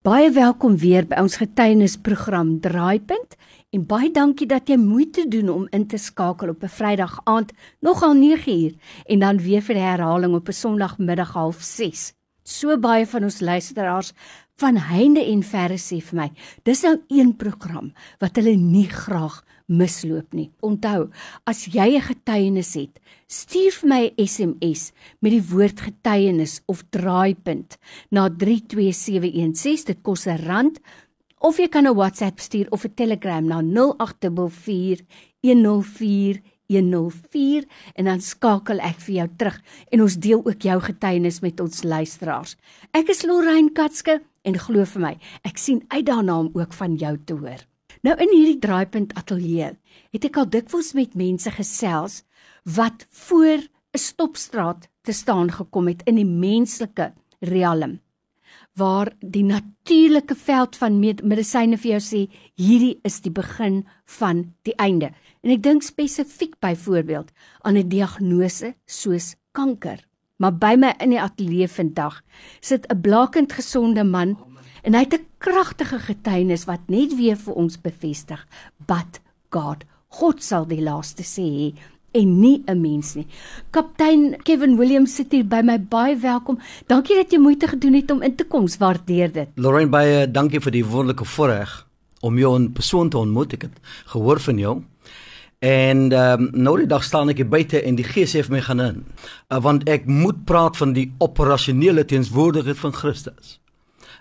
Baie welkom weer by ons getuienisprogram Draaipunt en baie dankie dat jy moeite doen om in te skakel op 'n Vrydag aand nogal 9uur en dan weer vir die herhaling op 'n Sondagmiddag 06:30. So baie van ons luisteraars van heinde en verre sê vir my, dis nou een program wat hulle nie graag misloop nie. Onthou, as jy 'n getuienis het, stuur vir my 'n SMS met die woord getuienis of draaipunt na 32716. Dit kos 'n rand of jy kan 'n WhatsApp stuur of 'n Telegram na 0824104104 en dan skakel ek vir jou terug en ons deel ook jou getuienis met ons luisteraars. Ek is Lorraine Katske en glo vir my, ek sien uit daarna om ook van jou te hoor. Nou in hierdie draaipunt ateljee het ek al dikwels met mense gesels wat voor 'n stopstraat te staan gekom het in die menslike riem waar die natuurlike veld van medisyne vir jou sê hierdie is die begin van die einde. En ek dink spesifiek byvoorbeeld aan 'n diagnose soos kanker. Maar by my in die ateljee vandag sit 'n blakend gesonde man En hy het 'n kragtige getuienis wat net weer vir ons bevestig, but God, God sal die laaste sê en nie 'n mens nie. Kaptein Kevin Williams sit hier by my baie welkom. Dankie dat jy moeite gedoen het om in te kom. Waardeer dit. Lorraine baie dankie vir die wonderlike voorreg om jou in persoon te ontmoet. Ek het gehoor van jou. En ehm um, nou die dag staan ek hier buite en die gees het my gaan in. Uh, want ek moet praat van die operasionele teenswoordigheid van Christus.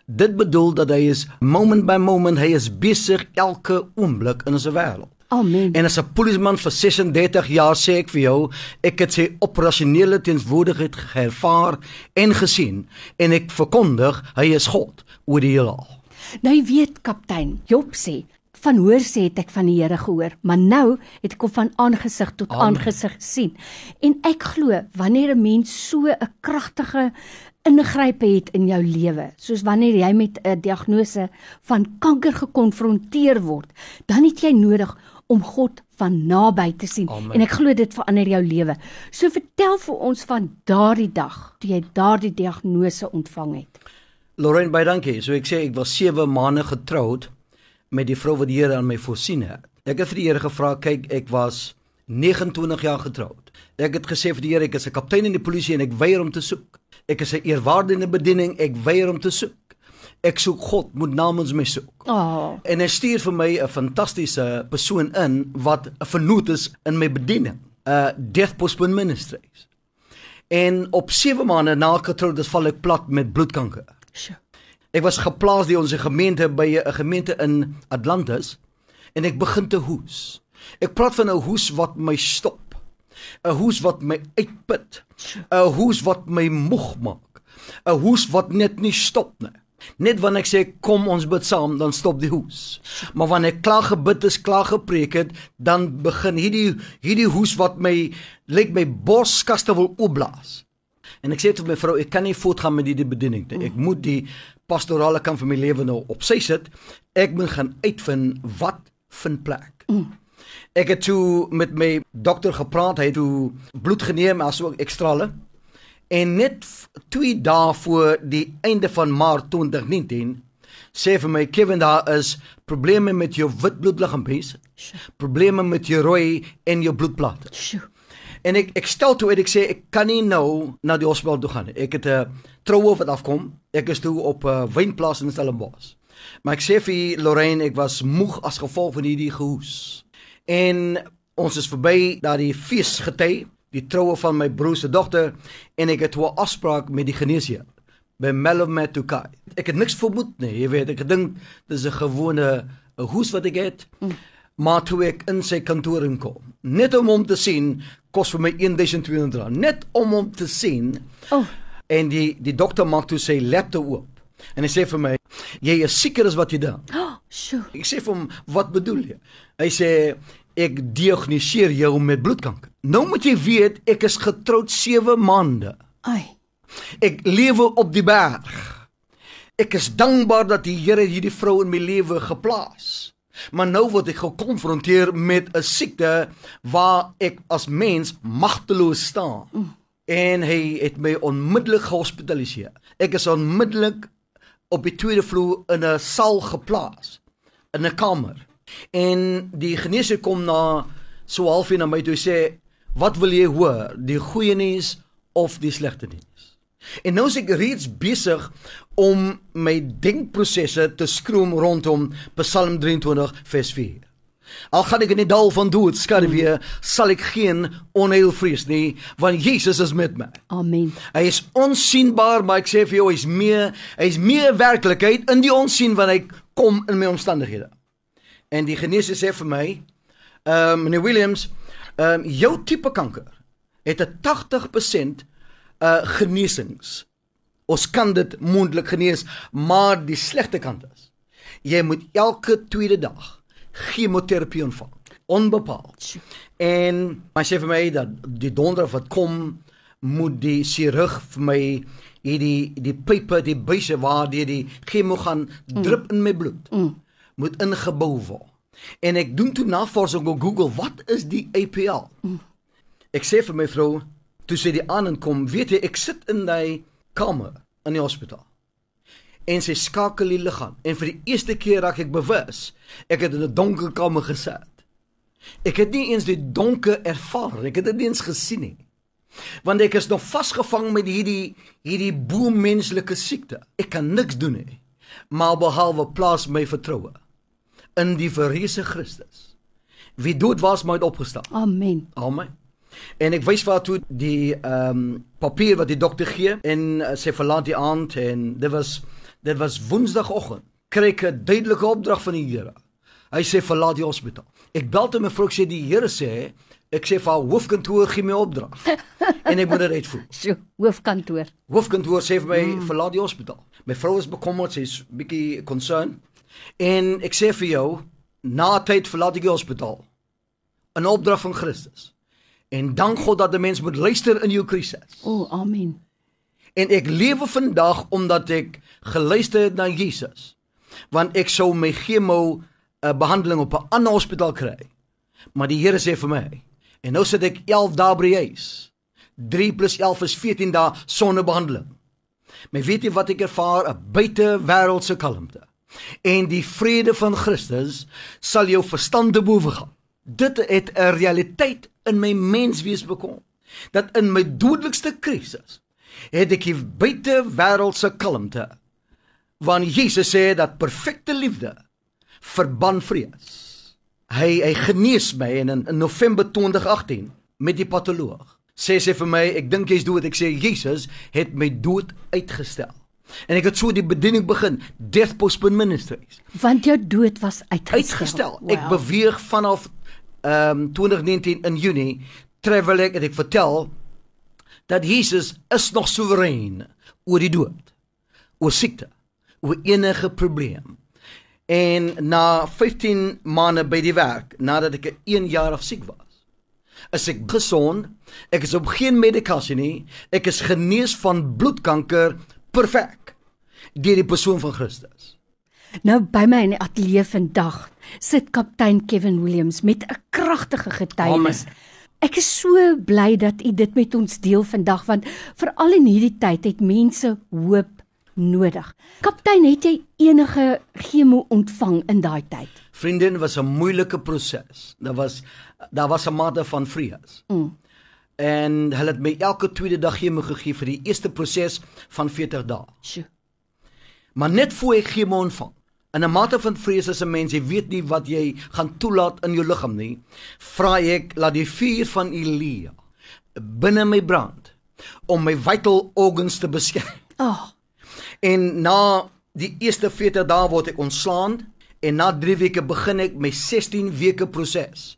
Dit bedoel dat hy is moment by moment, hy is besig elke oomblik in sy wêreld. Amen. En as 'n polisieman vir 36 jaar sê ek vir jou, ek het sy operasionele teenswoordigheid ervaar en gesien en ek verkondig hy is God oor die heelal. Nou jy weet kaptein, Job sê van hoor sê het ek van die Here gehoor, maar nou het ek hom van aangesig tot aangesig gesien. En ek glo wanneer 'n mens so 'n kragtige ingrype het in jou lewe, soos wanneer jy met 'n diagnose van kanker gekonfronteer word, dan het jy nodig om God van naby te sien Amen. en ek glo dit verander jou lewe. So vertel vir ons van daardie dag toe jy daardie diagnose ontvang het. Lorraine, baie dankie. So ek sê ek was 7 maande getroud met die vrou wat die Here aan my voorsien het. Ek het vir die Here gevra, kyk, ek was 29 jaar getroud. Ek het gesê vir die Here, ek is 'n kaptein in die polisie en ek weier om te soek. Ek is 'n eerwaardige bediening, ek weier om te soek. Ek soek God, moet namens my soek. Oh. En hy stuur vir my 'n fantastiese persoon in wat 'n vernoot is in my bediening. 'n uh, Death Postman Ministries. En op 7 maande na getroud is val ek plat met bloedkanker. Ek was geplaas deur ons gemeente by 'n gemeente in Atlantis en ek begin te hoes. Ek praat van 'n hoes wat my stop. 'n Hoes wat my uitput. 'n Hoes wat my moeg maak. 'n Hoes wat net nie stop nie. Net wanneer ek sê kom ons bid saam, dan stop die hoes. Maar wanneer ek klaar gebid is, klaar gepreek het, dan begin hierdie hierdie hoes wat my lyk my borskaste wil oopblaas. En ek sê tot my vrou, ek kan nie voortgaan met hierdie bediening nie. Ek moet die pastorale kan vir my lewe nou op sy sit. Ek moet gaan uitvind wat vind plek. Mm. Ek het toe met my dokter gepraat, hy het toe bloed geneem asook ekstrale. En net 2 dae voor die einde van Maart 2019 sê vir my Kevin daar is probleme met jou wit bloedliggaampies. Probleme met jou rooi en jou bloedplate. En ek ek stel toe uit ek sê ek kan nie nou na die hospitaal toe gaan nie. Ek het 'n troue wat afkom. Ek is toe op 'n uh, wynplaas in Stellenbosch. Maar ek sê vir Lorraine ek was moeg as gevolg van hierdie gehoes. En ons is verby daardie fees gety, die troue van my broer se dogter en ek het 'n afspraak met die geneesheer by Melometukai. Ek het niks vermoed nie, jy weet, ek gedink dis 'n gewone 'n hoes wat ek het. Mm. Maar toe ek in sy kantoor inkom, net om hom te sien, kos vir my 1200 rand, net om hom te sien. Oh. En die die dokter maak toe sy laptop oop. En hy sê vir my, jy is seker as wat jy dink. Oh, sjoe. Ek sê vir hom, wat bedoel jy? Hy sê ek diagnoseer jou met bloedkanker. Nou moet jy weet ek is getroud 7 maande. Ai. Ek lewe op die berg. Ek is dankbaar dat die Here hierdie vrou in my lewe geplaas. Maar nou word ek gekonfronteer met 'n siekte waar ek as mens magteloos staan. Mm. En hy het my onmiddellik gehospitaliseer. Ek is onmiddellik op die tweede vloer in 'n saal geplaas in 'n kamer. En die geneesheer kom na so half na my toe sê, "Wat wil jy hoor? Die goeie nuus of die slegte nuus?" En nou is ek reeds besig om my denkprosesse te skroom rondom Psalm 23 vers 4. Al gaan ek in die dal van dood skarwe, sal ek geen onheil vrees nie, want Jesus is met my. Amen. Hy is onsigbaar, maar ek sê vir jou, hy's meer, hy's meer werklikheid in die onsien wanneer hy kom in my omstandighede. En die geneesheer sê vir my, ehm um, meneer Williams, ehm um, jou tipe kanker het 'n 80% uh genesings. Ons kan dit mondelik genees, maar die slegte kant is jy moet elke tweede dag chemoterapie ontvang onbepaald. En my sê vir my dat die donderdag wat kom moet die chirurg vir my hierdie die pype die buise waar die chemo gaan drup mm. in my bloed mm. moet ingebou word. En ek doen toe navorsing op Google wat is die APL? Mm. Ek sê vir my vrou toe sy die aan en kom, weet jy ek sit in daai kamer in die hospitaal en sy skakel die liggaam en vir die eerste keer raak ek bewus ek het in 'n donker kamer gesit ek het nie eens die donker ervaar ek het dit nie eens gesien nie want ek is nog vasgevang met hierdie hierdie boemenslike siekte ek kan niks doen nie maar behalwe plaas my vertroue in die verreëse Christus wie dood was maar het opgestaan amen amen En ek wys vir toe die ehm um, papier wat die dokter gee en uh, sy verlaat die aand en dit was Dit was Woensdagoggend. Kry ek 'n duidelike opdrag van die Here. Hy sê verlaat die hospitaal. Ek bel toe my vrou sê die Here sê ek sê vir hoofkantoor gee my opdrag. en ek moet dit uitvoer. So, hoofkantoor. Hoofkantoor sê vir my mm. verlaat die hospitaal. My vrou is bekommerd, sy's bietjie concerned. En ek sê vir jou na tyd verlaat ek die hospitaal. 'n Opdrag van Christus. En dank God dat 'n mens moet luister in jou krisis. O, oh, amen. En ek lewe vandag omdat ek geluister het na Jesus. Want ek sou my chemo 'n uh, behandeling op 'n ander hospitaal kry. Maar die Here sê vir my, en nou sit ek 11 dae by huis. 3 + 11 is 14 dae sonder behandeling. My weet jy wat ek ervaar, 'n buitewêreldse kalmte. En die vrede van Christus sal jou verstand te bowe gaan. Dit het 'n realiteit in my menswees bekom. Dat in my dodelikste krisis het ek die buitewêreldse kalmte. Want Jesus sê dat perfekte liefde verban vrees. Hy hy genees my en in, in November 2018 met die patoloog. Sê sy vir my, ek dink jy's dood. Ek sê Jesus het my dood uitgestel. En ek het so die bediening begin, Death Postpone Ministries. Want jou dood was uitgestel. Uitgestel. Wow. Ek beweeg vanaf ehm um, 2019 in Junie travel ek en ek vertel dat Jesus is nog soewerein oor die dood, oor siekte, oor enige probleem. En na 15 maande by die werk, nadat ek 1 jaar af siek was, is ek gesond. Ek is op geen medikasie nie. Ek is genees van bloedkanker perfek deur die persoon van Christus. Nou by my in die ateljee vandag sit kaptein Kevin Williams met 'n kragtige getuienis. Amen. Ek is so bly dat u dit met ons deel vandag want veral in hierdie tyd het mense hoop nodig. Kaptein, het jy enige chemo ontvang in daai tyd? Vriendin was 'n moeilike proses. Daar was daar was 'n mate van vrees. Mm. En hulle het my elke tweede dag chemo gegee vir die eerste proses van 40 dae. Sjoe. Maar net voor ek chemo ontvang, In 'n mate van vrees as 'n mens jy weet nie wat jy gaan toelaat in jou liggaam nie, vra ek laat die vuur van Elia binne my brand om my vital organs te beskerm. Oh. En na die eerste 40 dae word ek ontslaan en na 3 weke begin ek my 16 weke proses.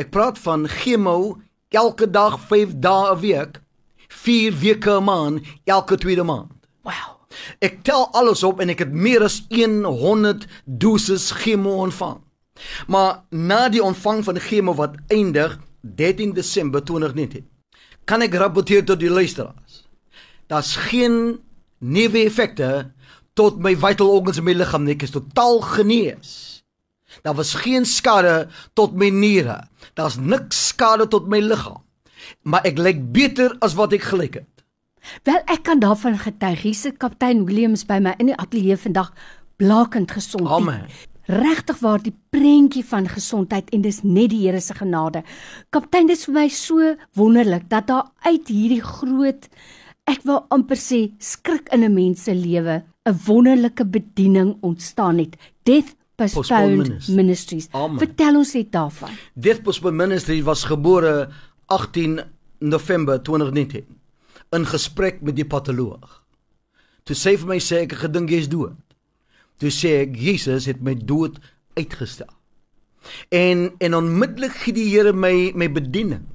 Ek praat van chemo elke dag 5 dae 'n week, 4 weke 'n maand, elke tweede maand. Wow. Ek tel alles op en ek het meer as 100 doses chemo ontvang. Maar na die ontvang van die chemo wat eindig 13 Desember 2019, kan ek rapporteer tot die luisteraars. Daar's geen neeweffekte tot my vital organs in my liggaam ek is totaal genees. Daar was geen skade tot my niere. Daar's niks skade tot my liggaam. Maar ek lyk beter as wat ek gelyk het. Wel ek kan daarvan getuig. Hier sit kaptein Williams by my in die ateljee vandag blakend gesond. Amen. Regtig waar die prentjie van gesondheid en dis net die Here se genade. Kaptein, dit is vir my so wonderlik dat daar uit hierdie groot ek wil amper sê skrik in 'n mens se lewe 'n wonderlike bediening ontstaan het. Death Postponed Ministries. Ministries. Amen. Vertel ons net daarvan. Death Postponed Ministry was gebore 18 November 2019 in gesprek met die patoloog. Toe sê vir my sê ek gedink jy's dood. Toe sê ek Jesus het my dood uitgestel. En en onmiddellik gee die Here my my bediening.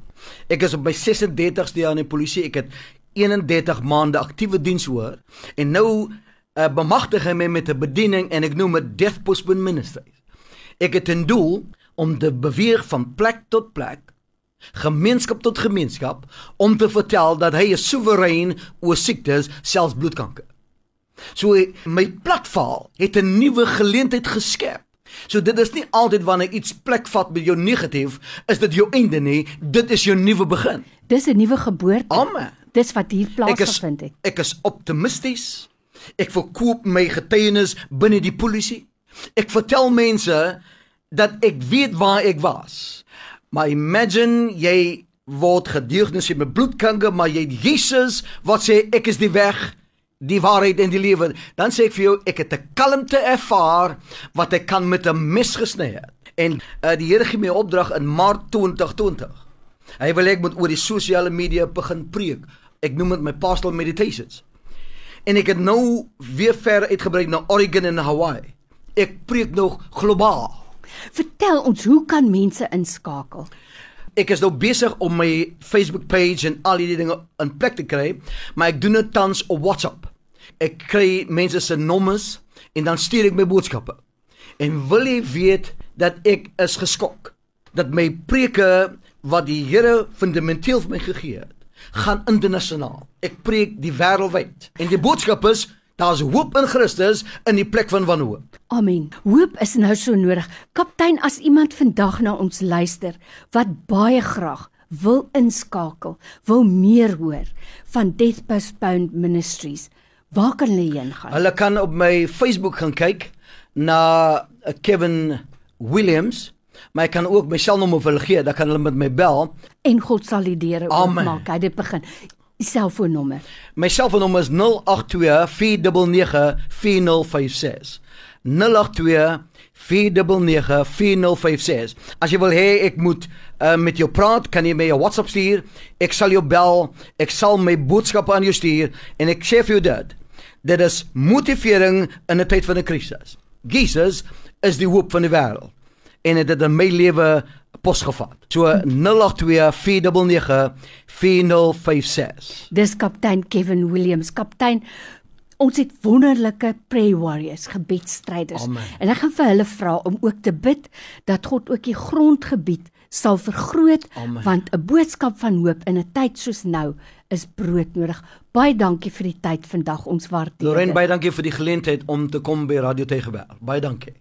Ek is op my 36ste jaar in die polisie. Ek het 31 maande aktiewe diens hoor en nou uh, bemagtig hy my met 'n bediening en ek noem dit Death Postponed Ministries. Ek het 'n doel om te beweeg van plek tot plek, gemeenskap tot gemeenskap om te vertel dat hy is soewerein oor siektes, selfs bloedkanker. So my platvaal het 'n nuwe geleentheid geskep. So dit is nie altyd wanneer iets plek vat met jou negatief, is dit jou einde nie, dit is jou nuwe begin. Dis 'n nuwe geboorte. Amen. Dis wat hier plaasgevind het. ek is optimisties. Ek verkoop my getuienis binne die polisie. Ek vertel mense dat ek weet waar ek was. Maar imagine jy word gediagnoseer met bloedkanker, maar jy Jesus wat sê ek is die weg, die waarheid en die lewe. Dan sê ek vir jou ek het 'n kalmte ervaar wat ek kan met 'n mes gesny het. En uh, die Here gee my opdrag in Maart 2020. Hy wil ek moet oor die sosiale media begin preek. Ek noem dit my pastoral meditations. En ek het nou weer ver uitgebrei na Oregon en Hawaii. Ek preek nog globaal. Vertel ons, hoe kan mense inskakel? Ek is nou besig om my Facebook page en al hierdie dinge in plek te kry, maar ek doen dit tans op WhatsApp. Ek kry mense se nommers en dan stuur ek my boodskappe. En wil jy weet dat ek is geskok dat my preke wat die Here fundamenteel vir my gegee het, gaan internasionaal. Ek preek die wêreldwyd. En die boodskap is daar's hoop in Christus in die plek van wanhoop. Amen. Hoop is nou so nodig. Kaptein, as iemand vandag na ons luister wat baie graag wil inskakel, wil meer hoor van Death Postponed Ministries, waar kan hulle heen gaan? Hulle kan op my Facebook gaan kyk na Kevin Williams, maar ek kan ook my selfnommer vir hulle gee, dan kan hulle met my bel. En God sal die deure oopmaak. Hy dit begin. Selfoonnommer. My selfoonnommer is 082 499 4056. 082 499 4056. As jy wil hê ek moet uh, met jou praat, kan jy my 'n WhatsApp stuur. Ek sal jou bel. Ek sal my boodskappe aan jou stuur en ek sê vir jou dit. Dit is motivering in 'n tyd van 'n krisis. Jesus is die hoop van die wêreld en dit het in my lewe posgevat. So 082 499 4056. Dis kaptein Kevin Williams. Kaptein, ons het wonderlike prayer warriors, gebedsstryders. Amen. En ek gaan vir hulle vra om ook te bid dat God ook die grondgebied sal vergroot Amen. want 'n boodskap van hoop in 'n tyd soos nou is broodnodig. Baie dankie vir die tyd vandag. Ons waardeer Lorraine, dit. baie dankie vir die geleentheid om te kom by Radio Tegenberg. Baie dankie.